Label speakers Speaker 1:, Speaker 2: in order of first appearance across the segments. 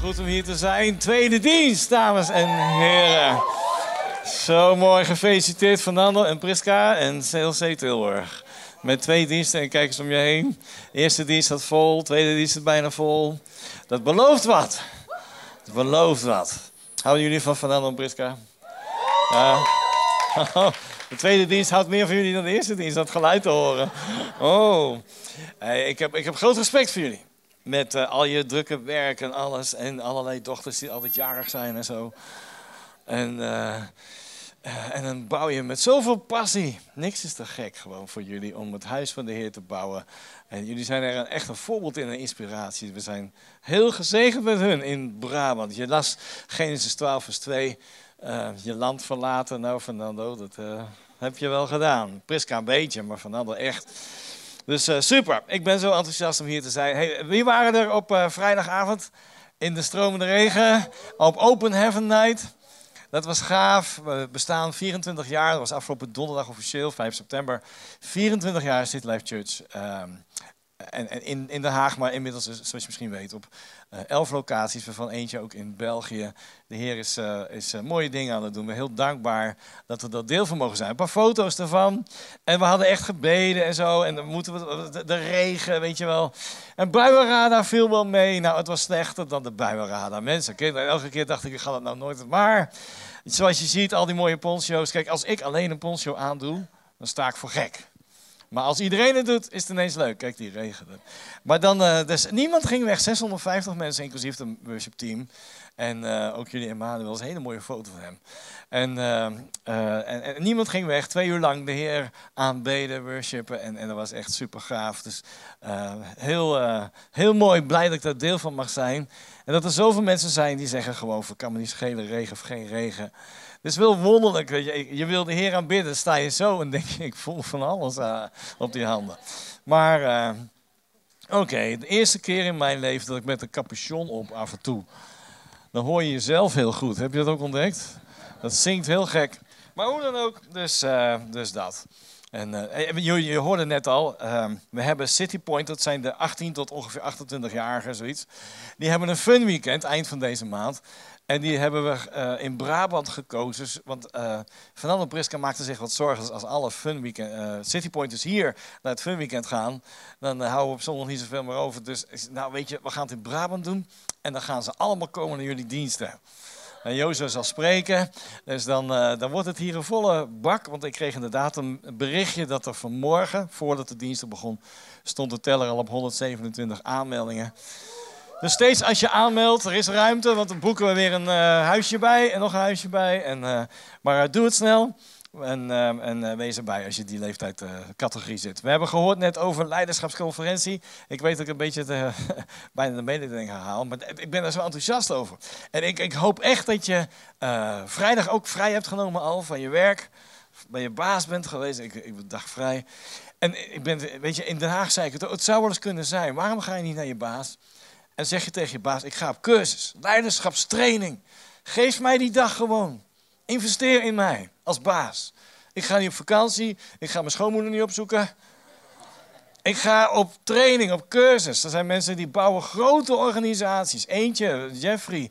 Speaker 1: goed om hier te zijn. Tweede dienst, dames en heren. Zo mooi gefeliciteerd Fernando en Priska en CLC Tilburg. Met twee diensten en kijk eens om je heen. Eerste dienst zat vol, tweede dienst zat bijna vol. Dat belooft wat. Dat belooft wat. Houden jullie van Fernando en Priska? De tweede dienst houdt meer van jullie dan de eerste dienst, dat geluid te horen. Oh, ik heb, ik heb groot respect voor jullie. Met uh, al je drukke werk en alles. En allerlei dochters die altijd jarig zijn en zo. En, uh, en dan bouw je met zoveel passie. Niks is te gek gewoon voor jullie om het huis van de Heer te bouwen. En jullie zijn er een, echt een voorbeeld in en inspiratie. We zijn heel gezegend met hun in Brabant. Je las Genesis 12 vers 2. je land verlaten. Nou Fernando, dat heb je wel gedaan. Priska een beetje, maar Fernando echt. Dus uh, super, ik ben zo enthousiast om hier te zijn. Hey, wie waren er op uh, vrijdagavond in de stromende regen op Open Heaven Night? Dat was gaaf. We bestaan 24 jaar. Dat was afgelopen donderdag officieel, 5 september. 24 jaar City Life Church. Um, en, in, in Den Haag, maar inmiddels, zoals je misschien weet, op uh, elf locaties, waarvan eentje ook in België. De Heer is, uh, is uh, mooie dingen aan het doen. We zijn heel dankbaar dat we dat deel van mogen zijn. Een paar foto's ervan. En we hadden echt gebeden en zo. En dan moeten we de, regen, weet je wel. En buienradar viel wel mee. Nou, het was slechter dan de buienradar. Mensen, elke keer dacht ik, ik ga dat nou nooit. Maar zoals je ziet, al die mooie poncho's. Kijk, als ik alleen een poncho aandoe, dan sta ik voor gek. Maar als iedereen het doet, is het ineens leuk. Kijk, die regen. Maar dan, uh, dus niemand ging weg. 650 mensen, inclusief het worship team. En uh, ook jullie Emmanuel, was een hele mooie foto van hem. En, uh, en, en, niemand ging weg. Twee uur lang de Heer aanbeden, worshipen. En, en dat was echt super gaaf. Dus heel, heel mooi, blij dat ik daar deel van mag zijn. En dat er zoveel mensen zijn die zeggen gewoon, kan me niet schelen, regen of geen regen. Het is wel wonderlijk. Weet je, je wil de Heer aanbidden, sta je zo en denk je, ik voel van alles uh, op die handen. Maar uh, oké, de eerste keer in mijn leven dat ik met een capuchon op af en toe, dan hoor je jezelf heel goed. Heb je dat ook ontdekt? Dat zingt heel gek. Maar hoe dan ook, dus, uh, dus dat. En uh, je, je, hoorde net al, uh, we hebben City Point, dat zijn de 18 tot ongeveer 28-jarigen, zoiets. Die hebben een fun weekend eind van deze maand. En die hebben we uh, in Brabant gekozen. Want uh, Fernando Priska maakte zich wat zorgen als alle fun weekend, uh, citypointers hier naar het fun weekend gaan. Dan houden we op zondag niet zoveel meer over. Dus nou weet je, we gaan het in Brabant doen. En dan gaan ze allemaal komen naar jullie diensten. En Jozef zal spreken. Dus dan, dan wordt het hier een volle bak. Want ik kreeg inderdaad een berichtje dat er vanmorgen, voordat de diensten begon, stond de teller al op 127 aanmeldingen. Dus steeds als je aanmeldt, er is ruimte, want dan boeken we weer een uh, huisje bij en nog een huisje bij. En, uh, maar uh, doe het snel en, en wees erbij als je die leeftijdscategorie zit. We hebben gehoord net over leiderschapsconferentie. Ik weet dat ik een beetje de, bijna de mededeling herhaal, maar ik ben er zo enthousiast over. En ik, ik hoop echt dat je vrijdag ook vrij hebt genomen al van je werk. Bij je baas bent geweest, ik, ik dag vrij. En ik ben, weet je, in Den Haag zei ik het, het zou wel eens kunnen zijn. Waarom ga je niet naar je baas? En zeg je tegen je baas, ik ga op cursus, leiderschapstraining. Geef mij die dag gewoon. Investeer in mij als baas. Ik ga niet op vakantie, ik ga mijn schoonmoeder niet opzoeken. Ik ga op training, op cursus. Er zijn mensen die bouwen grote organisaties. Eentje, Jeffrey,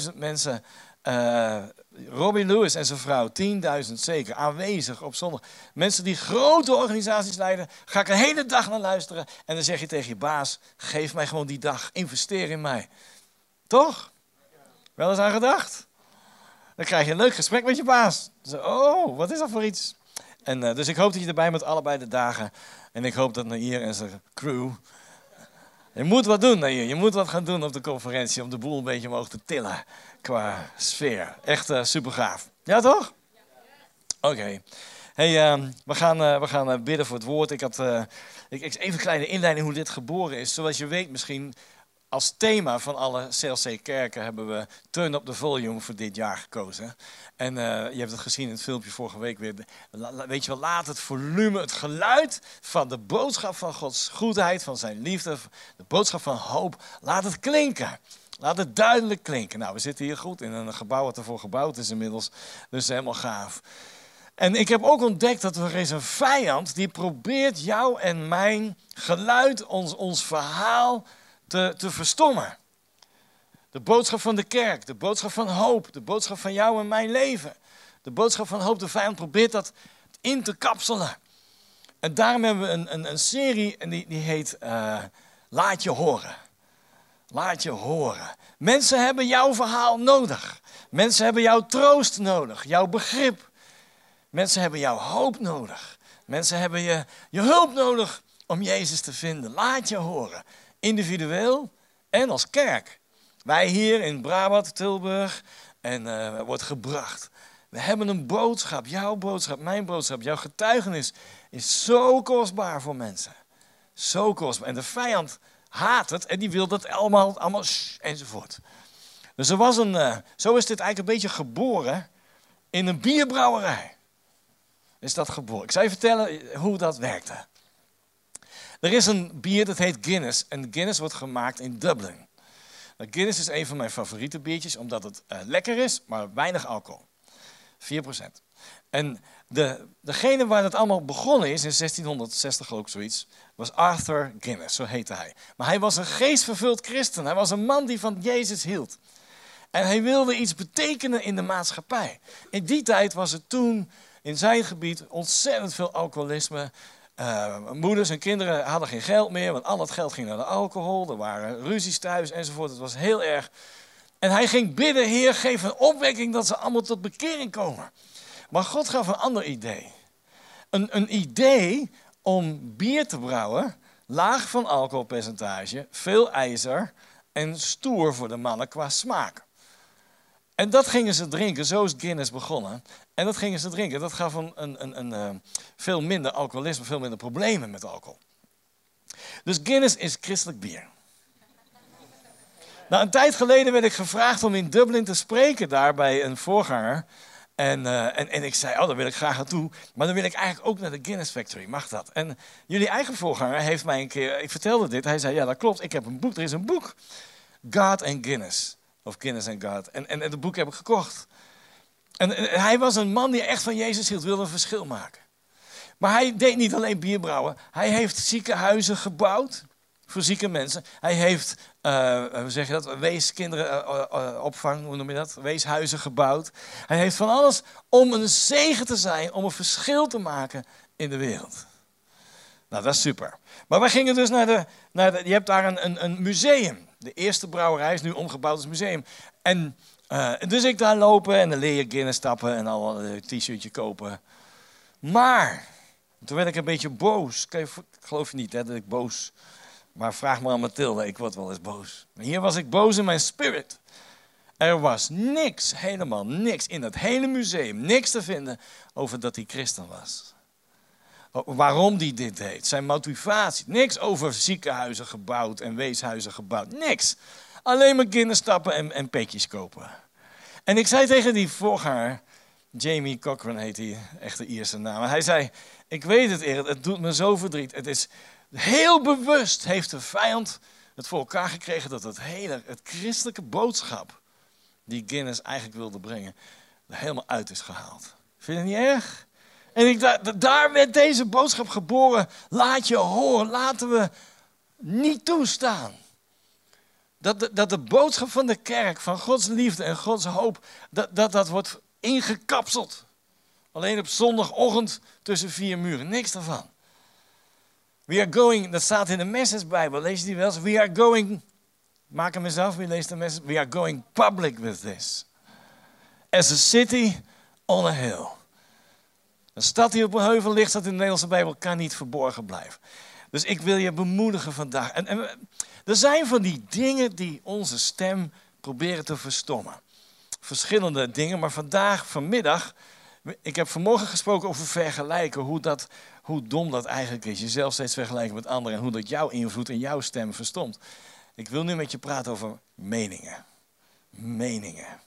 Speaker 1: 25.000 mensen uh, Robbie Lewis en zijn vrouw, 10.000 zeker, aanwezig op zondag. Mensen die grote organisaties leiden, ga ik een hele dag naar luisteren. En dan zeg je tegen je baas, geef mij gewoon die dag, investeer in mij. Toch? Wel eens aan gedacht? Dan krijg je een leuk gesprek met je baas. Zo, oh, wat is dat voor iets? En, uh, dus ik hoop dat je erbij bent allebei de dagen. En ik hoop dat Nair en zijn crew je moet wat doen, je. je moet wat gaan doen op de conferentie om de boel een beetje omhoog te tillen qua sfeer. Echt uh, super gaaf. Ja, toch? Oké. Hey, uh, we gaan, uh, we gaan bidden voor het woord. Ik had ik, even een kleine inleiding hoe dit geboren is. Zoals je weet misschien, als thema van alle CLC-kerken hebben we Turn Up the Volume voor dit jaar gekozen. En uh, je hebt het gezien in het filmpje vorige week weer. Weet je wel, laat het volume, het geluid van de boodschap van Gods goedheid, van zijn liefde, de boodschap van hoop, laat het klinken. Laat het duidelijk klinken. Nou, we zitten hier goed in een gebouw wat ervoor gebouwd is inmiddels. Dus helemaal gaaf. En ik heb ook ontdekt dat er is een vijand die probeert jou en mijn geluid, ons, ons verhaal te, te verstommen. De boodschap van de kerk, de boodschap van hoop, de boodschap van jou en mijn leven. De boodschap van hoop, de vijand probeert dat in te kapselen. En daarom hebben we een, een, een serie en die, die heet uh, Laat je horen. Laat je horen. Mensen hebben jouw verhaal nodig. Mensen hebben jouw troost nodig, jouw begrip. Mensen hebben jouw hoop nodig. Mensen hebben je, je hulp nodig om Jezus te vinden. Laat je horen. Individueel en als kerk. Wij hier in Brabant, Tilburg, en uh, wordt gebracht. We hebben een boodschap, jouw boodschap, mijn boodschap, jouw getuigenis is zo kostbaar voor mensen. Zo kostbaar. En de vijand haat het en die wil dat allemaal, allemaal enzovoort. Dus er was een, uh, zo is dit eigenlijk een beetje geboren in een bierbrouwerij. Is dat geboren. Ik zal je vertellen hoe dat werkte. Er is een bier dat heet Guinness. En Guinness wordt gemaakt in Dublin. Nou, Guinness is een van mijn favoriete biertjes, omdat het uh, lekker is, maar weinig alcohol. 4%. En de, degene waar het allemaal begonnen is, in 1660 ook zoiets, was Arthur Guinness, zo heette hij. Maar hij was een geestvervuld christen. Hij was een man die van Jezus hield. En hij wilde iets betekenen in de maatschappij. In die tijd was er toen in zijn gebied ontzettend veel alcoholisme. Uh, moeders en kinderen hadden geen geld meer, want al het geld ging naar de alcohol. Er waren ruzies thuis enzovoort. Het was heel erg. En hij ging bidden, Heer, geef een opwekking dat ze allemaal tot bekering komen. Maar God gaf een ander idee. Een, een idee om bier te brouwen, laag van alcoholpercentage, veel ijzer en stoer voor de mannen qua smaak. En dat gingen ze drinken, zo is Guinness begonnen. En dat gingen ze drinken. Dat gaf een, een, een, uh, veel minder alcoholisme, veel minder problemen met alcohol. Dus Guinness is christelijk bier. nou, een tijd geleden werd ik gevraagd om in Dublin te spreken, daar bij een voorganger. En, uh, en, en ik zei, oh, daar wil ik graag naartoe. Maar dan wil ik eigenlijk ook naar de Guinness Factory. Mag dat? En jullie eigen voorganger heeft mij een keer, ik vertelde dit. Hij zei, ja, dat klopt. Ik heb een boek. Er is een boek. God and Guinness. Of Guinness and God. En, en, dat boek heb ik gekocht. En, hij was een man die echt van Jezus hield, wilde een verschil maken. Maar hij deed niet alleen bierbrouwen. Hij heeft ziekenhuizen gebouwd voor zieke mensen. Hij heeft, uh, hoe zeg je dat, weeskinderenopvang, uh, hoe noem je dat? Weeshuizen gebouwd. Hij heeft van alles om een zegen te zijn, om een verschil te maken in de wereld. Nou, dat is super. Maar wij gingen dus naar de, naar de je hebt daar een, een, een museum. De eerste brouwerij is nu omgebouwd als museum. En uh, dus ik daar lopen en dan leer Guinness stappen en al een t-shirtje kopen. Maar, toen werd ik een beetje boos. Ik geloof je niet hè, dat ik boos maar vraag maar aan Mathilde, ik word wel eens boos. Maar hier was ik boos in mijn spirit. Er was niks, helemaal niks in het hele museum, niks te vinden over dat hij christen was. Waarom hij dit deed, zijn motivatie. Niks over ziekenhuizen gebouwd en weeshuizen gebouwd. Niks. Alleen maar kinderstappen en, en petjes kopen. En ik zei tegen die voorganger, Jamie Cochran heet hij, echte Ierse naam. Hij zei, ik weet het Erik, het doet me zo verdriet. Het is heel bewust heeft de vijand het voor elkaar gekregen dat het hele, het christelijke boodschap die Guinness eigenlijk wilde brengen, helemaal uit is gehaald. Vind je het niet erg? En ik, daar, werd deze boodschap geboren. Laat je horen, laten we niet toestaan. Dat dat de boodschap van de kerk, van Gods liefde en Gods hoop, dat, dat, dat wordt ingekapseld. Alleen op zondagochtend tussen vier muren, niks daarvan. We are going, dat staat in de Message lees je die wel eens? We are going, maak hem eens af, wie leest de message? We are going public with this. As a city on a hill. Een stad die op een heuvel ligt, dat in de Nederlandse Bijbel, kan niet verborgen blijven. Dus ik wil je bemoedigen vandaag. En, er zijn van die dingen die onze stem proberen te verstommen. Verschillende dingen, maar vandaag, vanmiddag, ik heb vanmorgen gesproken over vergelijken, hoe, dat, hoe dom dat eigenlijk is. Jezelf steeds vergelijken met anderen en hoe dat jouw invloed en jouw stem verstomt. Ik wil nu met je praten over meningen. Meningen.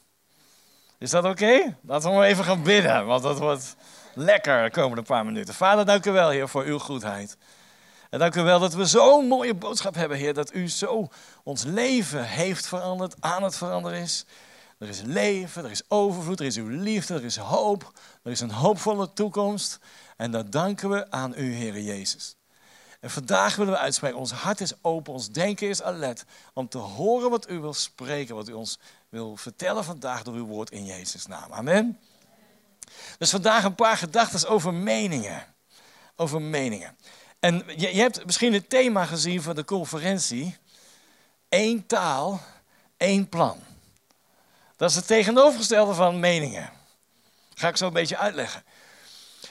Speaker 1: Is dat oké? Laten we maar even gaan bidden, want dat wordt lekker de komende paar minuten. Vader, dank u wel, Heer, voor uw goedheid. En dank u wel dat we zo'n mooie boodschap hebben, Heer, dat u zo ons leven heeft veranderd, aan het veranderen is. Er is leven, er is overvloed, er is uw liefde, er is hoop, er is een hoopvolle toekomst. En dat danken we aan u, Heer Jezus. En vandaag willen we uitspreken, ons hart is open, ons denken is alert, om te horen wat u wil spreken, wat u ons wil vertellen vandaag door uw woord in Jezus' naam. Amen. Dus vandaag een paar gedachten over meningen. Over meningen. En je, je hebt misschien het thema gezien van de conferentie. Eén taal, één plan. Dat is het tegenovergestelde van meningen. ga ik zo een beetje uitleggen.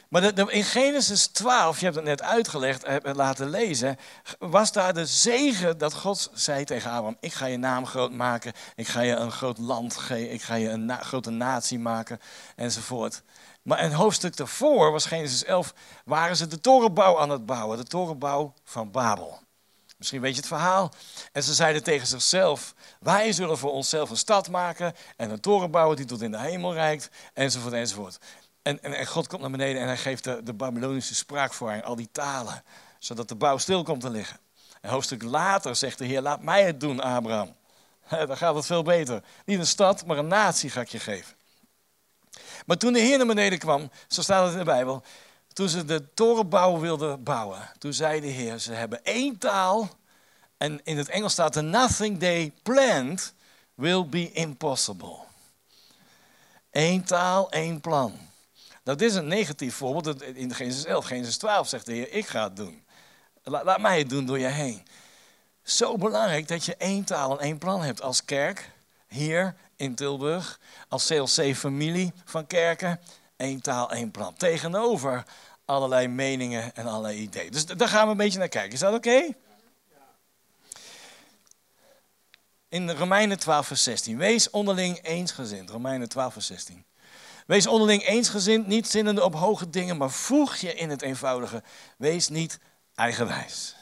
Speaker 1: Maar in Genesis 12, je hebt het net uitgelegd, hebt het laten lezen, was daar de zegen dat God zei tegen Abraham: Ik ga je naam groot maken, ik ga je een groot land geven, ik ga je een grote natie maken, enzovoort. Maar een hoofdstuk daarvoor, was Genesis 11, waren ze de torenbouw aan het bouwen, de torenbouw van Babel. Misschien weet je het verhaal. En ze zeiden tegen zichzelf: Wij zullen voor onszelf een stad maken en een toren bouwen die tot in de hemel reikt, enzovoort, enzovoort. En, en, en God komt naar beneden en hij geeft de, de Babylonische spraakvoering, al die talen, zodat de bouw stil komt te liggen. Een hoofdstuk later zegt de Heer: Laat mij het doen, Abraham. Dan gaat het veel beter. Niet een stad, maar een natie ga ik je geven. Maar toen de Heer naar beneden kwam, zo staat het in de Bijbel, toen ze de torenbouw wilden bouwen, toen zei de Heer, ze hebben één taal. En in het Engels staat nothing they planned will be impossible. Eén taal, één plan. Nou, dit is een negatief voorbeeld. In Genesis 11, Genesis 12 zegt de Heer, ik ga het doen. Laat mij het doen door je heen. Zo belangrijk dat je één taal en één plan hebt als kerk, hier in Tilburg, als CLC-familie van kerken. één taal, één plan. Tegenover allerlei meningen en allerlei ideeën. Dus daar gaan we een beetje naar kijken. Is dat oké? In Romeinen 12, vers 16. Wees onderling eensgezind. Romeinen 12, vers 16. Wees onderling eensgezind, niet zinnende op hoge dingen, maar voeg je in het eenvoudige. Wees niet eigenwijs.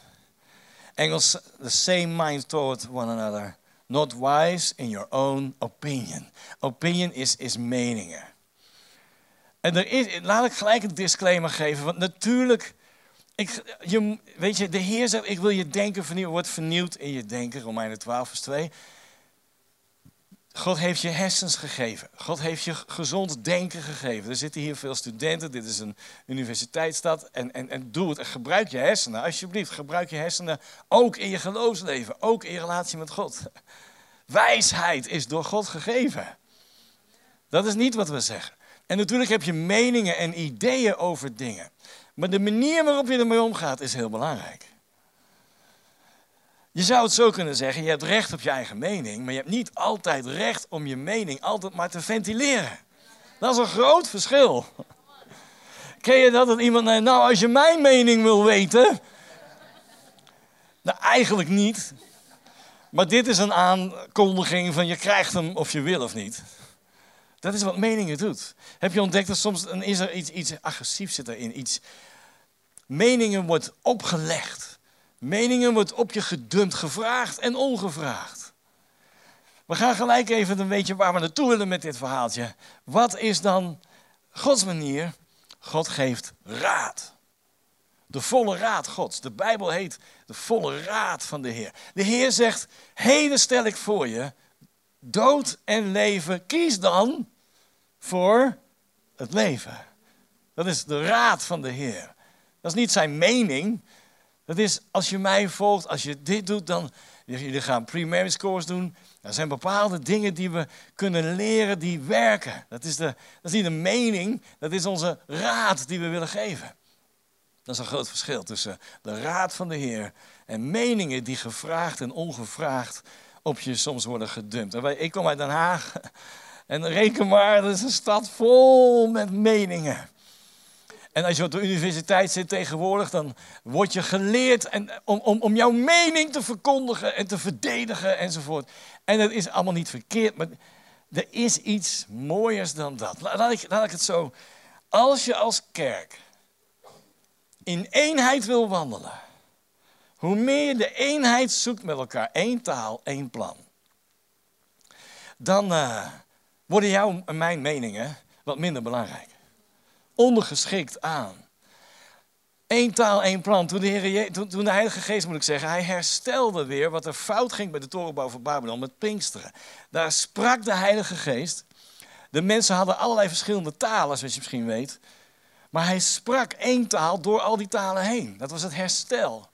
Speaker 1: Engels, the same mind toward one another. Not wise in your own opinion. Opinion is, is meningen. En er is, laat ik gelijk een disclaimer geven, want natuurlijk, ik, je, weet je, de Heer zegt, ik wil je denken vernieuwen, wordt vernieuwd in je denken, Romeinen 12 vers 2. God heeft je hersens gegeven. God heeft je gezond denken gegeven. Er zitten hier veel studenten. Dit is een universiteitsstad. En, en, en doe het. Gebruik je hersenen. Alsjeblieft, gebruik je hersenen ook in je geloofsleven. Ook in relatie met God. Wijsheid is door God gegeven. Dat is niet wat we zeggen. En natuurlijk heb je meningen en ideeën over dingen. Maar de manier waarop je ermee omgaat is heel belangrijk. Je zou het zo kunnen zeggen, je hebt recht op je eigen mening, maar je hebt niet altijd recht om je mening altijd maar te ventileren. Dat is een groot verschil. Ken je dat dat iemand, nou als je mijn mening wil weten, nou eigenlijk niet. Maar dit is een aankondiging van je krijgt hem of je wil of niet. Dat is wat meningen doet. Heb je ontdekt dat soms is er iets, iets agressiefs zit erin. Iets, meningen wordt opgelegd. Meningen wordt op je gedumpt, gevraagd en ongevraagd. We gaan gelijk even een beetje waar we naartoe willen met dit verhaaltje. Wat is dan Gods manier? God geeft raad. De volle raad Gods. De Bijbel heet de volle raad van de Heer. De Heer zegt, heden stel ik voor je dood en leven. Kies dan voor het leven. Dat is de raad van de Heer. Dat is niet zijn mening. Dat is als je mij volgt, als je dit doet, dan. Jullie gaan pre-marriage course doen. Er zijn bepaalde dingen die we kunnen leren die werken. Dat is, de, dat is niet een mening, dat is onze raad die we willen geven. Dat is een groot verschil tussen de raad van de Heer en meningen die gevraagd en ongevraagd op je soms worden gedumpt. Ik kom uit Den Haag en reken maar, dat is een stad vol met meningen. En als je op de universiteit zit tegenwoordig, dan word je geleerd en, om, om, om jouw mening te verkondigen en te verdedigen enzovoort. En dat is allemaal niet verkeerd, maar er is iets mooiers dan dat. Laat ik, laat ik het zo. Als je als kerk in eenheid wil wandelen, hoe meer je de eenheid zoekt met elkaar, één taal, één plan, dan uh, worden jouw en mijn meningen wat minder belangrijk ondergeschikt aan. Eén taal, één plan. Toen de, toen de Heilige Geest, moet ik zeggen, hij herstelde weer wat er fout ging bij de torenbouw van Babylon met Pinksteren. Daar sprak de Heilige Geest. De mensen hadden allerlei verschillende talen, zoals je misschien weet. Maar hij sprak één taal door al die talen heen. Dat was het herstel.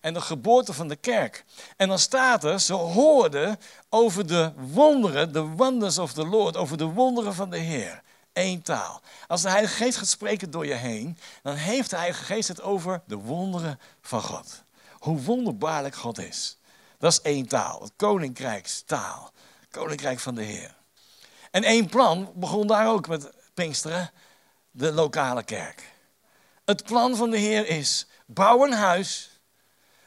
Speaker 1: en de geboorte van de kerk. En dan staat er, ze hoorden over de wonderen, de wonders of the Lord, over de wonderen van de Heer. Eén taal. Als de Heilige Geest gaat spreken door je heen, dan heeft de Heilige Geest het over de wonderen van God. Hoe wonderbaarlijk God is. Dat is één taal, het koninkrijkstaal. Koninkrijk van de Heer. En één plan begon daar ook met Pinksteren, de lokale kerk. Het plan van de Heer is: bouw een huis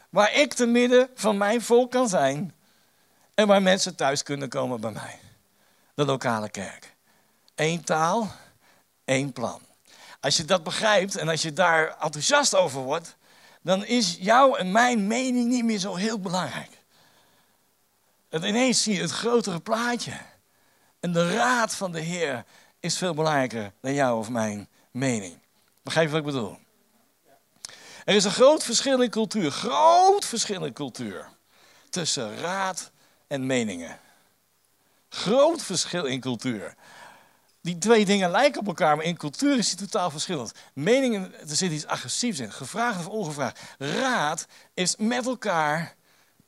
Speaker 1: waar ik te midden van mijn volk kan zijn en waar mensen thuis kunnen komen bij mij. De lokale kerk. Eén taal, één plan. Als je dat begrijpt en als je daar enthousiast over wordt, dan is jouw en mijn mening niet meer zo heel belangrijk. En ineens zie je het grotere plaatje. En de raad van de Heer is veel belangrijker dan jouw of mijn mening. Begrijp je wat ik bedoel? Er is een groot verschil in cultuur, groot verschil in cultuur tussen raad en meningen. Groot verschil in cultuur. Die twee dingen lijken op elkaar, maar in cultuur is die totaal verschillend. Meningen, er zit iets agressiefs in, gevraagd of ongevraagd. Raad is met elkaar,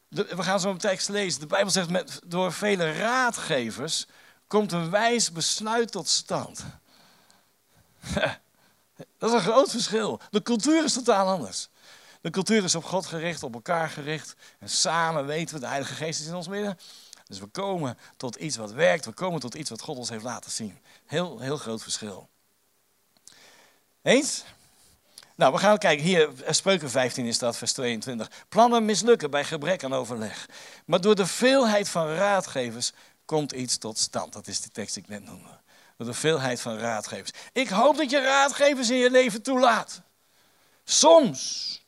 Speaker 1: we gaan zo een tekst lezen, de Bijbel zegt, met, door vele raadgevers komt een wijs besluit tot stand. Dat is een groot verschil. De cultuur is totaal anders. De cultuur is op God gericht, op elkaar gericht. En samen weten we, de Heilige Geest is in ons midden. Dus we komen tot iets wat werkt. We komen tot iets wat God ons heeft laten zien. Heel, heel groot verschil. Eens? Nou, we gaan kijken. Hier, Spreuken 15 is dat, vers 22. Plannen mislukken bij gebrek aan overleg. Maar door de veelheid van raadgevers komt iets tot stand. Dat is de tekst die ik net noemde. Door de veelheid van raadgevers. Ik hoop dat je raadgevers in je leven toelaat. Soms,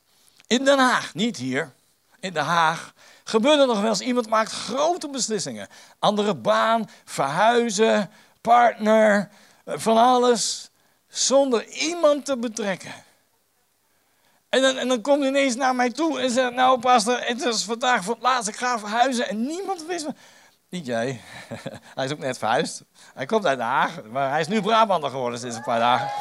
Speaker 1: in Den Haag, niet hier, in Den Haag, gebeurt er nog wel eens iemand maakt grote beslissingen. Andere baan, verhuizen, partner, van alles. Zonder iemand te betrekken. En dan, en dan komt hij ineens naar mij toe en zegt: Nou, pastor, het is vandaag voor het laatst, ik ga verhuizen. En niemand wist me. Niet jij. hij is ook net verhuisd. Hij komt uit Den Haag, maar hij is nu Brabander geworden sinds een paar dagen.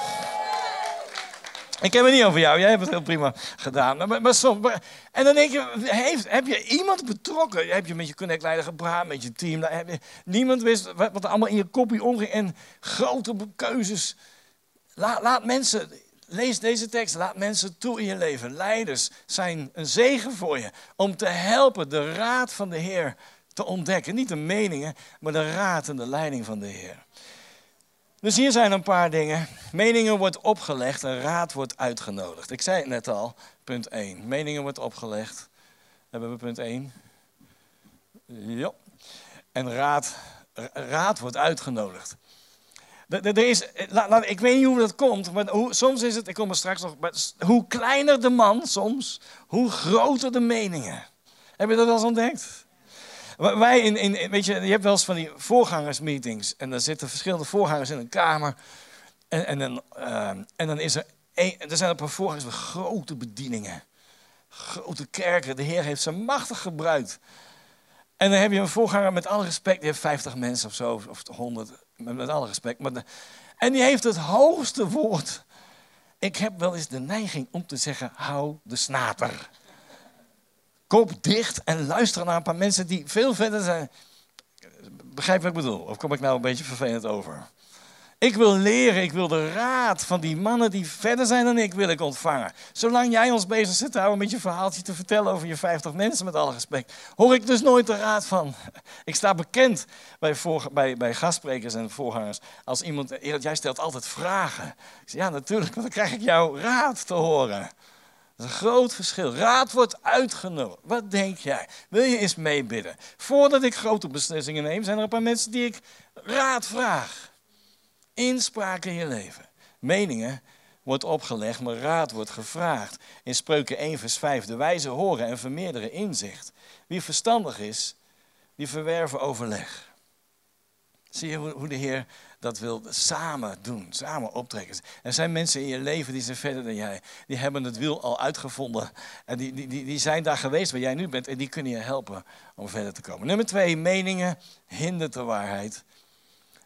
Speaker 1: Ik heb het niet over jou, jij hebt het heel prima gedaan. Maar, maar en dan denk je, heeft, heb je iemand betrokken? Heb je met je connectleider gepraat, met je team? Je, niemand wist wat, er allemaal in je kopie omging. En grote keuzes. Laat mensen, lees deze tekst, laat mensen toe in je leven. Leiders zijn een zegen voor je. Om te helpen de raad van de Heer te ontdekken. Niet de meningen, maar de raad en de leiding van de Heer. Dus hier zijn een paar dingen. Meningen wordt opgelegd en raad wordt uitgenodigd. Ik zei het net al, punt 1. Meningen wordt opgelegd. Hebben we punt 1? Ja. En raad, raad wordt uitgenodigd. Er is, ik weet niet hoe dat komt, maar hoe, soms is het, ik kom er straks nog, hoe kleiner de man soms, hoe groter de meningen. Heb je dat wel eens ontdekt? Wij in, in, weet je, je hebt wel eens van die voorgangersmeetings. En dan zitten verschillende voorgangers in een kamer. En, en, dan, uh, en dan is er, een, er zijn een paar voorgangers met grote bedieningen. Grote kerken. De Heer heeft ze machtig gebruikt. En dan heb je een voorganger met alle respect. Die heeft 50 mensen of zo, of 100. Met, met alle respect. Maar en die heeft het hoogste woord. Ik heb wel eens de neiging om te zeggen: hou de snater kop dicht en luisteren naar een paar mensen die veel verder zijn. Begrijp wat ik bedoel? Of kom ik nou een beetje vervelend over? Ik wil leren, ik wil de raad van die mannen die verder zijn dan ik, wil ik ontvangen. Zolang jij ons bezig zit te houden met je verhaaltje te vertellen over je 50 mensen, met alle respect, hoor ik dus nooit de raad van. Ik sta bekend bij, voor, bij, bij gastsprekers en voorgangers als iemand, jij stelt altijd vragen. Ja natuurlijk, want dan krijg ik jouw raad te horen. Dat is een groot verschil. Raad wordt uitgenodigd. Wat denk jij? Wil je eens meebidden? Voordat ik grote beslissingen neem, zijn er een paar mensen die ik raad vraag. Inspraak in je leven. Meningen wordt opgelegd, maar raad wordt gevraagd. In Spreuken 1, vers 5. De wijze horen en vermeerderen inzicht. Wie verstandig is, die verwerven overleg. Zie je hoe de Heer dat wil samen doen, samen optrekken. Er zijn mensen in je leven die zijn verder dan jij. Die hebben het wiel al uitgevonden. En die, die, die, zijn daar geweest waar jij nu bent. En die kunnen je helpen om verder te komen. Nummer twee, meningen hindert de waarheid.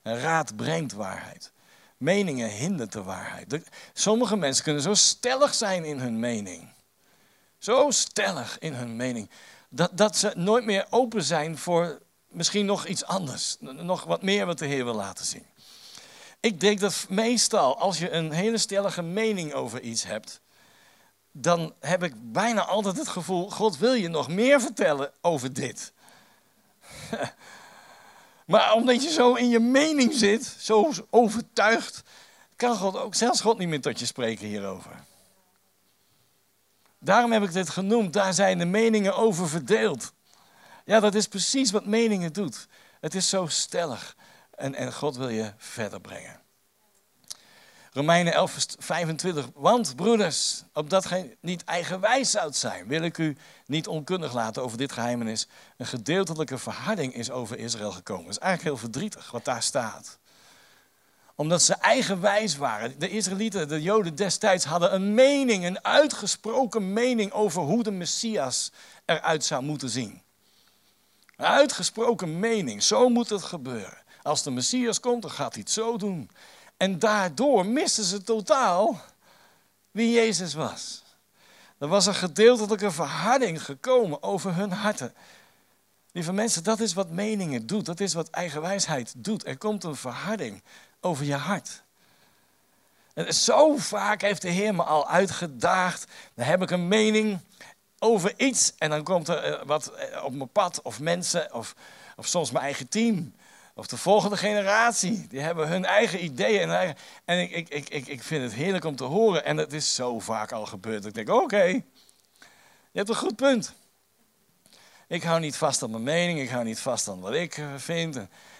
Speaker 1: Raad brengt waarheid. Meningen hindert de waarheid. Sommige mensen kunnen zo stellig zijn in hun mening. Zo stellig in hun mening. Dat, dat ze nooit meer open zijn voor misschien nog iets anders. Nog wat meer wat de Heer wil laten zien. Ik denk dat meestal als je een hele stellige mening over iets hebt, dan heb ik bijna altijd het gevoel, God wil je nog meer vertellen over dit. maar omdat je zo in je mening zit, zo overtuigd, kan God ook zelfs God niet meer tot je spreken hierover. Daarom heb ik dit genoemd, daar zijn de meningen over verdeeld. Ja, dat is precies wat meningen doet. Het is zo stellig en, en God wil je verder brengen. Romeinen 11, 25. Want broeders, opdat gij niet eigenwijs zoudt zijn, wil ik u niet onkundig laten over dit geheimenis. Een gedeeltelijke verharding is over Israël gekomen. Dat is eigenlijk heel verdrietig wat daar staat. Omdat ze eigenwijs waren. De Israëlieten, de Joden destijds hadden een mening, een uitgesproken mening over hoe de Messias eruit zou moeten zien. Een uitgesproken mening, zo moet het gebeuren. Als de Messias komt, dan gaat hij het zo doen. En daardoor misten ze totaal wie Jezus was. Er was een gedeeltelijke verharding gekomen over hun harten. Lieve mensen, dat is wat meningen doet. Dat is wat eigenwijsheid doet. Er komt een verharding over je hart. En zo vaak heeft de Heer me al uitgedaagd. Dan heb ik een mening over iets. En dan komt er eh, wat eh, op mijn pad. Of mensen. Of, of soms mijn eigen team. Of de volgende generatie, die hebben hun eigen ideeën. En, en ik, ik, ik, ik, ik vind het heerlijk om te horen. En het is zo vaak al gebeurd. Ik denk, oké, je hebt een goed punt. Ik hou niet vast aan mijn mening, ik hou niet vast aan wat ik eh, vind.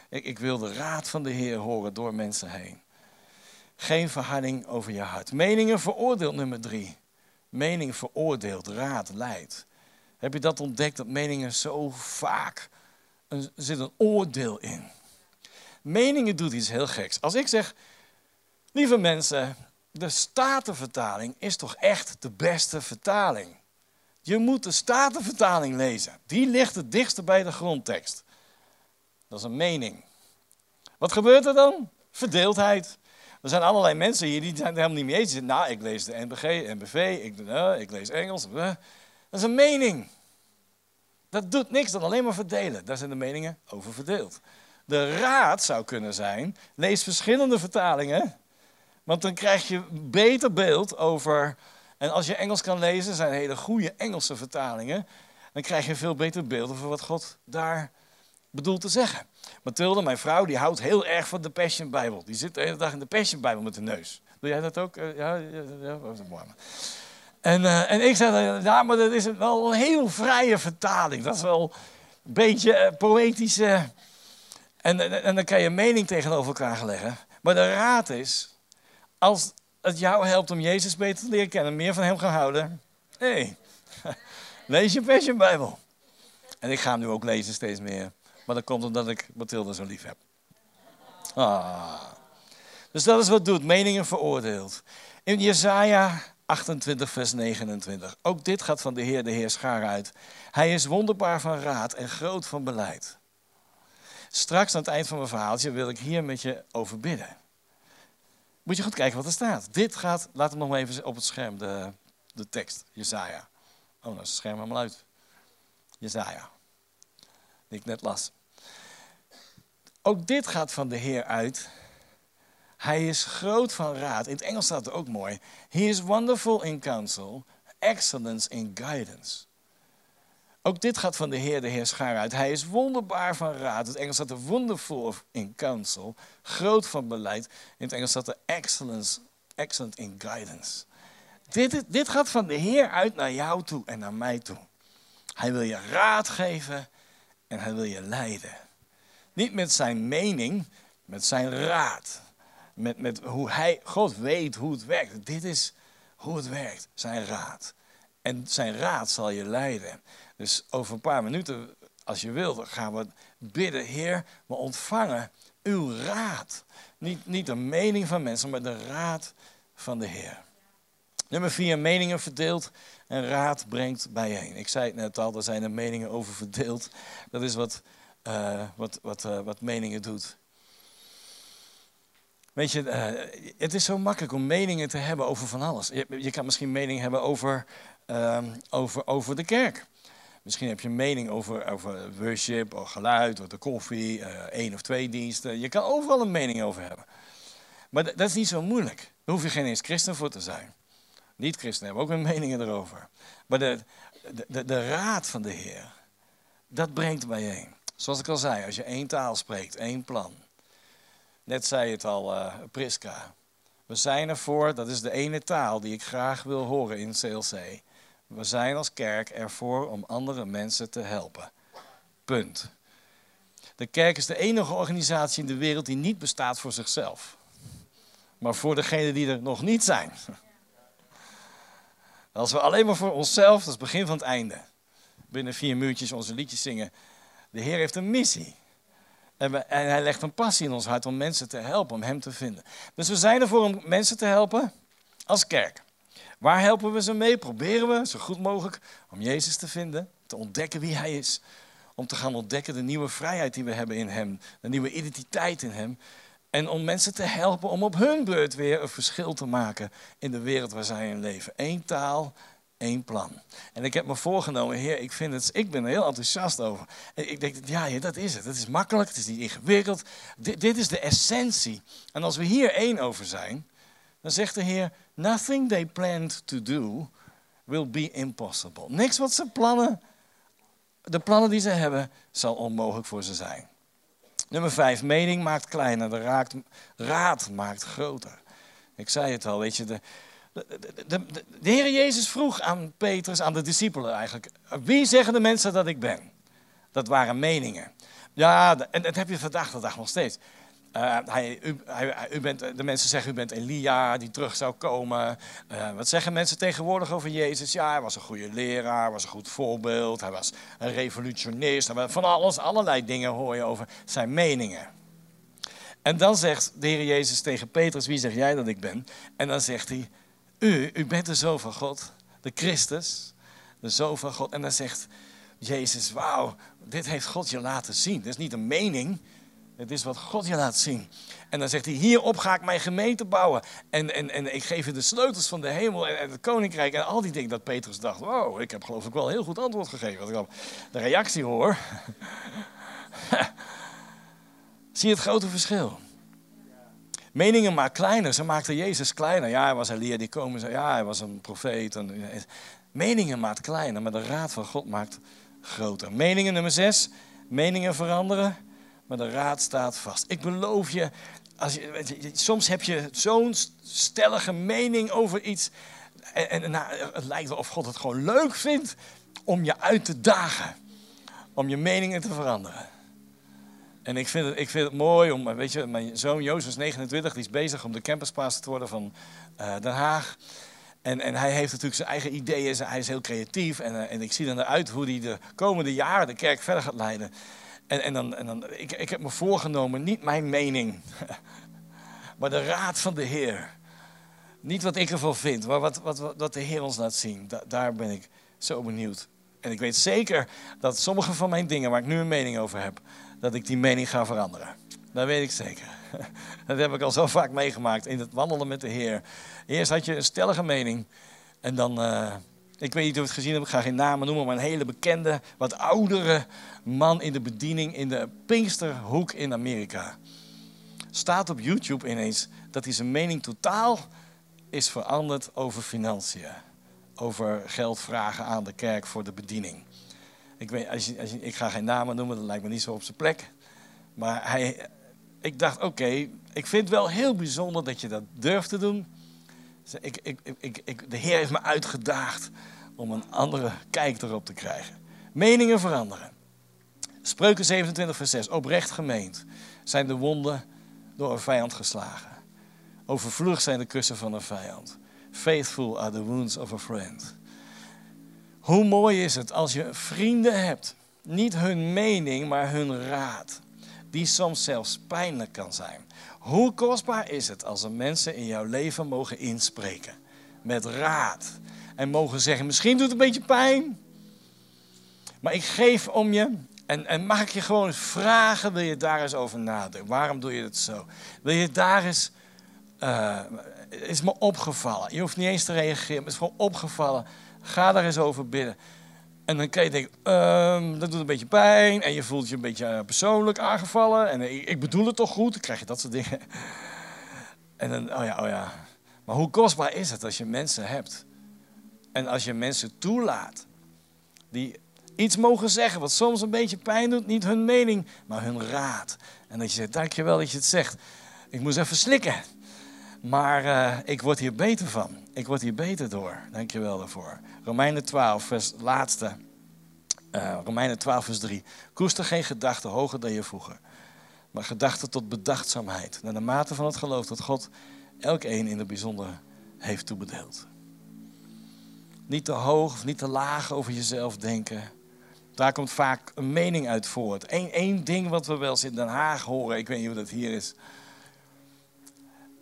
Speaker 1: Ik, ik wil de raad van de Heer horen door mensen heen. Geen verharding over je hart. Meningen veroordeelt nummer drie. Mening veroordeelt, raad leidt. Heb je dat ontdekt, dat meningen zo vaak, er zit een oordeel in. Meningen doet iets heel geks. Als ik zeg, lieve mensen, de Statenvertaling is toch echt de beste vertaling. Je moet de Statenvertaling lezen. Die ligt het dichtste bij de grondtekst. Dat is een mening. Wat gebeurt er dan? Verdeeldheid. Er zijn allerlei mensen hier die zijn helemaal niet mee eens. Nou, ik lees de NBG, NBV, ik, uh, ik lees Engels. Uh. Dat is een mening. Dat doet niks dan alleen maar verdelen. Daar zijn de meningen over verdeeld. De raad zou kunnen zijn, lees verschillende vertalingen, want dan krijg je een beter beeld over. En als je Engels kan lezen, zijn hele goede Engelse vertalingen, dan krijg je een veel beter beeld over wat God daar bedoelt te zeggen. Mathilde, mijn vrouw, die houdt heel erg van de Passion Bijbel. Die zit de hele dag in de Passion Bijbel met de neus. Doe jij dat ook? Eh, ja, ja, ja, mooi. En, uh, en ik zei, ja, maar dat is wel een heel vrije vertaling. Dat is wel een beetje poëtische en, en, dan kan je mening tegenover elkaar leggen. Maar de raad is, als het jou helpt om Jezus beter te leren kennen, meer van hem gaan houden. Hé, hey, lees je Bijbel. En ik ga hem nu ook lezen steeds meer. Maar dat komt omdat ik Mathilde zo lief heb. Ah. Dus dat is wat doet, meningen veroordeeld. In Jesaja 28, vers 29. Ook dit gaat van de Heer, de Heer Schaar uit. Hij is wonderbaar van raad en groot van beleid. Straks aan het eind van mijn verhaaltje wil ik hier met je over bidden. Moet je goed kijken wat er staat. Dit gaat, laat hem nog maar even op het scherm, de, de tekst, Jezaja. Oh, nou is het scherm helemaal uit. Jezaja, die ik net las. Ook dit gaat van de Heer uit. Hij is groot van raad. In het Engels staat het ook mooi. He is wonderful in counsel, excellence in guidance. Ook dit gaat van de Heer, de Heer Schaar uit. Hij is wonderbaar van raad. Het Engels staat er wonderful in counsel. Groot van beleid. In het Engels staat er excellence, excellent in guidance. Dit, dit gaat van de Heer uit naar jou toe en naar mij toe. Hij wil je raad geven en hij wil je leiden. Niet met zijn mening, met zijn raad. Met, met hoe hij, God weet hoe het werkt. Dit is hoe het werkt, zijn raad. En zijn raad zal je leiden. Dus over een paar minuten, als je wilt, gaan we bidden. Heer, we ontvangen uw raad. Niet, niet de mening van mensen, maar de raad van de Heer. Nummer vier, meningen verdeeld en raad brengt bijeen. Ik zei het net al, er zijn er meningen over verdeeld. Dat is wat, uh, wat, wat, uh, wat meningen doet. Weet je, uh, het is zo makkelijk om meningen te hebben over van alles. Je, je kan misschien meningen hebben over ehm, over, over de kerk. Misschien heb je een mening over, over worship, of geluid, of de koffie, uh, één of twee diensten. Je kan overal een mening over hebben. Maar dat is niet zo moeilijk. Daar hoef je geen eens christen voor te zijn. Niet-christenen hebben ook weer meningen erover. Maar de, de, de, raad van de Heer, dat brengt bijeen. Zoals ik al zei, als je één taal spreekt, één plan. Net zei het al, uh, Priska. We zijn ervoor, dat is de ene taal die ik graag wil horen in CLC. We zijn als kerk ervoor om andere mensen te helpen. Punt. De kerk is de enige organisatie in de wereld die niet bestaat voor zichzelf. Maar voor degenen die er nog niet zijn. Als we alleen maar voor onszelf, dat is het begin van het einde. Binnen vier muurtjes onze liedjes zingen. De Heer heeft een missie. En, en, hij legt een passie in ons hart om mensen te helpen, om hem te vinden. Dus we zijn ervoor om mensen te helpen als kerk. Waar helpen we ze mee? Proberen we zo goed mogelijk om Jezus te vinden, te ontdekken wie Hij is. Om te gaan ontdekken de nieuwe vrijheid die we hebben in Hem, de nieuwe identiteit in Hem. En om mensen te helpen om op hun beurt weer een verschil te maken in de wereld waar zij in leven. Eén taal, één plan. En ik heb me voorgenomen, Heer, ik, vind het, ik ben er heel enthousiast over. Ik denk, ja, dat is het. Het is makkelijk, het is niet ingewikkeld. Dit is de essentie. En als we hier één over zijn, dan zegt de Heer, nothing they planned to do will be impossible. Niks wat ze plannen, de plannen die ze hebben, zal onmogelijk voor ze zijn. Nummer vijf, mening maakt kleiner, de raad, maakt groter. Ik zei het al, weet je, de, de, de, de, Heer Jezus vroeg aan Petrus, aan de discipelen eigenlijk, wie zeggen de mensen dat ik ben? Dat waren meningen. Ja, en dat heb je vandaag de dag nog steeds. Uh, hij, u, hij, u, bent, de mensen zeggen, u bent Elia die terug zou komen. Uh, wat zeggen mensen tegenwoordig over Jezus? Ja, hij was een goede leraar, was een goed voorbeeld. Hij was een revolutionist. Van alles, allerlei dingen hoor je over zijn meningen. En dan zegt de Heer Jezus tegen Petrus, wie zeg jij dat ik ben? En dan zegt hij, u, u bent de Zoon van God, de Christus, de Zoon van God. En dan zegt Jezus, wauw, dit heeft God je laten zien. Dit is niet een mening, het is wat God je laat zien. En dan zegt hij, hierop ga ik mijn gemeente bouwen. En, en, en ik geef je de sleutels van de hemel en, het koninkrijk en al die dingen. Dat Petrus dacht, wow, ik heb geloof ik wel een heel goed antwoord gegeven. Als ik de reactie hoor. Zie je het grote verschil? Meningen maken kleiner. Ze maakten Jezus kleiner. Ja, hij was Elia die komen. Ja, hij was een profeet. En, meningen maakt kleiner, maar de raad van God maakt groter. Meningen nummer zes. Meningen veranderen maar de raad staat vast. Ik beloof je, als je, soms heb je zo'n stellige mening over iets. En, en nou, het lijkt wel of God het gewoon leuk vindt om je uit te dagen. Om je meningen te veranderen. En ik vind het, ik vind het mooi om, weet je, mijn zoon Jozef is 29, die is bezig om de campuspaas te worden van uh, Den Haag. En, en hij heeft natuurlijk zijn eigen ideeën, hij is heel creatief. En, uh, en ik zie dan eruit hoe hij de komende jaren de kerk verder gaat leiden. En, en dan, en dan ik, ik heb me voorgenomen, niet mijn mening, maar de raad van de Heer. Niet wat ik ervan vind, maar wat, wat, wat de Heer ons laat zien. daar ben ik zo benieuwd. En ik weet zeker dat sommige van mijn dingen waar ik nu een mening over heb, dat ik die mening ga veranderen. Dat weet ik zeker. Dat heb ik al zo vaak meegemaakt in het wandelen met de Heer. Eerst had je een stellige mening en dan, uh, ik weet niet of je het gezien hebt, ik ga geen namen noemen, maar een hele bekende, wat oudere man in de bediening in de Pinksterhoek in Amerika. Staat op YouTube ineens dat hij zijn mening totaal is veranderd over financiën. Over geld vragen aan de kerk voor de bediening. Ik, weet, als je, als je, ik ga geen namen noemen, dat lijkt me niet zo op zijn plek. Maar hij, ik dacht, oké, ik vind het wel heel bijzonder dat je dat durft te doen. Ik, ik, ik, de Heer heeft me uitgedaagd om een andere kijk erop te krijgen. Meningen veranderen. Spreuken 27, vers 6. Oprecht gemeend zijn de wonden door een vijand geslagen. Overvloedig zijn de kussen van een vijand. Faithful are the wounds of a friend. Hoe mooi is het als je vrienden hebt. Niet hun mening, maar hun raad. Die soms zelfs pijnlijk kan zijn. Hoe kostbaar is het als er mensen in jouw leven mogen inspreken. Met raad. En mogen zeggen, misschien doet het een beetje pijn. Maar ik geef om je. En, en mag ik je gewoon vragen, wil je daar eens over nadenken? Waarom doe je het zo? Wil je daar eens... Uh, is me opgevallen. Je hoeft niet eens te reageren, maar het is gewoon opgevallen. Ga daar eens over bidden. En dan kan je denken, ehm, dat doet een beetje pijn. En je voelt je een beetje eh, persoonlijk aangevallen. En ik, ik bedoel het toch goed? Dan krijg je dat soort dingen. En dan, oh ja, oh ja. Maar hoe kostbaar is het als je mensen hebt? En als je mensen toelaat die iets mogen zeggen wat soms een beetje pijn doet, niet hun mening, maar hun raad. En dat je zegt, dankjewel dat je het zegt. Ik moest even slikken. Maar uh, ik word hier beter van. Ik word hier beter door. Dankjewel daarvoor. Romeinen 12, vers laatste. Uh, Romeinen 12, vers 3. Koester geen gedachten hoger dan je vroeger. Maar gedachten tot bedachtzaamheid. Naar de mate van het geloof dat God elk een in het bijzonder heeft toebedeeld. Niet te hoog of niet te laag over jezelf denken. Daar komt vaak een mening uit voort. Eén ding wat we wel eens in Den Haag horen, ik weet niet hoe dat hier is.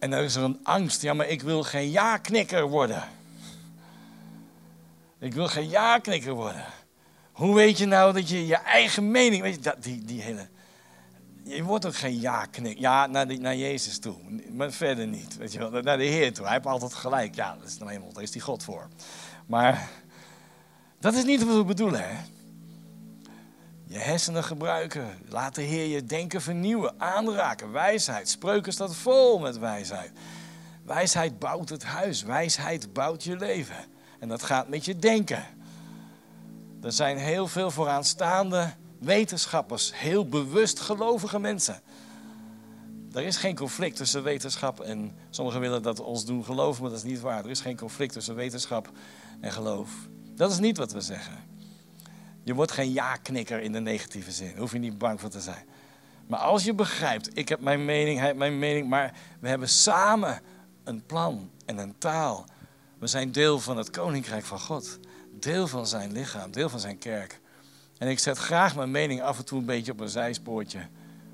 Speaker 1: En dan is er een angst. Ja, maar ik wil geen ja-knikker worden. Ik wil geen ja-knikker worden. Hoe weet je nou dat je je eigen mening. Weet je, dat, die, die hele. Je wordt ook geen ja-knikker. Ja, naar, naar Jezus toe. Maar verder niet. Weet je wel, naar de Heer toe. Hij heeft altijd gelijk. Ja, dat is nou eenmaal, daar is die God voor. Maar dat is niet wat we bedoelen, hè? Je hersenen gebruiken. Laat de Heer je denken vernieuwen, aanraken. Wijsheid. Spreuken staat vol met wijsheid. Wijsheid bouwt het huis. Wijsheid bouwt je leven. En dat gaat met je denken. Er zijn heel veel vooraanstaande wetenschappers, heel bewust gelovige mensen. Er is geen conflict tussen wetenschap en sommigen willen dat ons doen geloven, maar dat is niet waar. Er is geen conflict tussen wetenschap en geloof. Dat is niet wat we zeggen. Je wordt geen ja-knikker in de negatieve zin. Daar hoef je niet bang voor te zijn. Maar als je begrijpt, ik heb mijn mening, hij heeft mijn mening, maar we hebben samen een plan en een taal. We zijn deel van het koninkrijk van God. Deel van zijn lichaam, deel van zijn kerk. En ik zet graag mijn mening af en toe een beetje op een zijspoortje.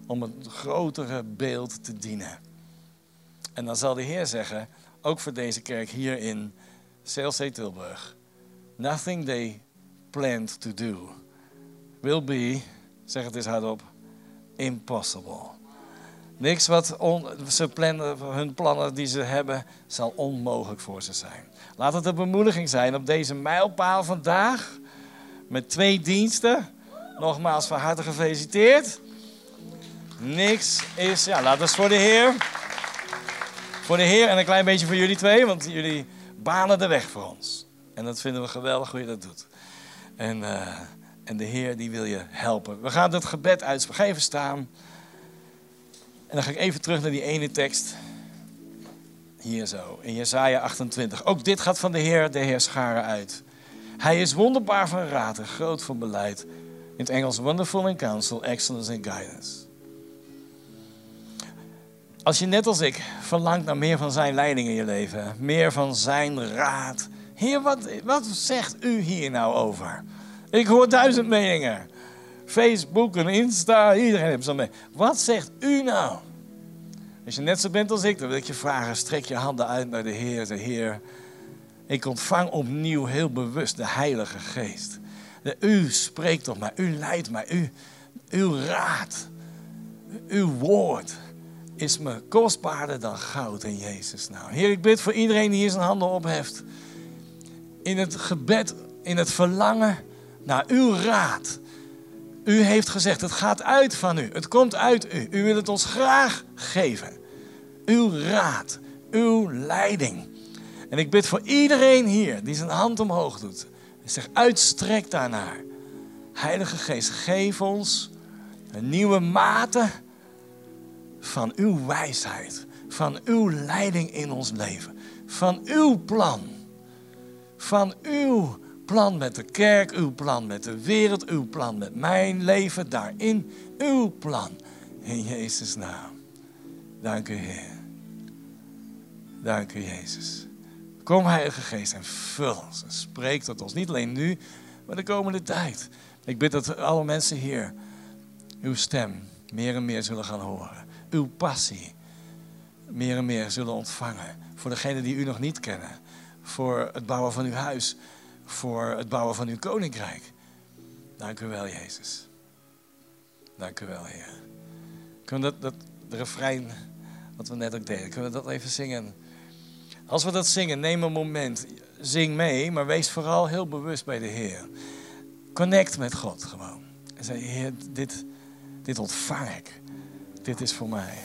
Speaker 1: Om het grotere beeld te dienen. En dan zal de Heer zeggen, ook voor deze kerk hier in CLC Tilburg. Nothing they planned to do will be, zeg het eens hardop, impossible. Niks wat ze plannen, hun plannen die ze hebben, zal onmogelijk voor ze zijn. Laat het een bemoediging zijn op deze mijlpaal vandaag. Met twee diensten. Nogmaals van harte gefeliciteerd. Niks is, ja, laat eens voor de Heer. Voor de Heer en een klein beetje voor jullie twee, want jullie banen de weg voor ons. En dat vinden we geweldig hoe je dat doet. En, uh, en de Heer die wil je helpen. We gaan het gebed uitspreken. Even staan. En dan ga ik even terug naar die ene tekst. Hier zo, in Jesaja 28. Ook dit gaat van de Heer, de Heer scharen uit. Hij is wonderbaar van raad en groot van beleid. In het Engels wonderful in counsel, excellence in guidance. Als je net als ik verlangt naar meer van zijn leiding in je leven, meer van zijn raad. Heer, wat, wat zegt u hier nou over? Ik hoor duizend meningen. Facebook en Insta, iedereen heeft zo'n mening. Wat zegt u nou? Als je net zo bent als ik, dan wil ik je vragen: strek je handen uit naar de Heer. De Heer, ik ontvang opnieuw heel bewust de Heilige Geest. U spreekt tot mij, u leidt mij, u, uw raad, uw woord is me kostbaarder dan goud in Jezus. Nou, Heer, ik bid voor iedereen die hier zijn handen opheft. In het gebed, in het verlangen naar uw raad. U heeft gezegd, het gaat uit van u. Het komt uit u. U wil het ons graag geven. Uw raad, uw leiding. En ik bid voor iedereen hier die zijn hand omhoog doet. En zich uitstrekt daarnaar. Heilige Geest, geef ons een nieuwe mate van uw wijsheid. Van uw leiding in ons leven. Van uw plan. Van uw plan met de kerk, uw plan met de wereld, uw plan met mijn leven, daarin uw plan. In Jezus' naam. Dank u, Heer. Dank u, Jezus. Kom, Heilige Geest, en vul ons en spreek tot ons. Niet alleen nu, maar de komende tijd. Ik bid dat alle mensen hier uw stem meer en meer zullen gaan horen. Uw passie meer en meer zullen ontvangen. Voor degenen die u nog niet kennen voor het bouwen van uw huis, voor het bouwen van uw koninkrijk. Dank u wel, Jezus. Dank u wel, Heer. Kunnen we dat, dat refrein, wat we net ook deden, kunnen we dat even zingen? Als we dat zingen, neem een moment. Zing mee, maar wees vooral heel bewust bij de Heer. Connect met God gewoon. En zeg, Heer, dit, dit ontvang ik. Dit is voor mij.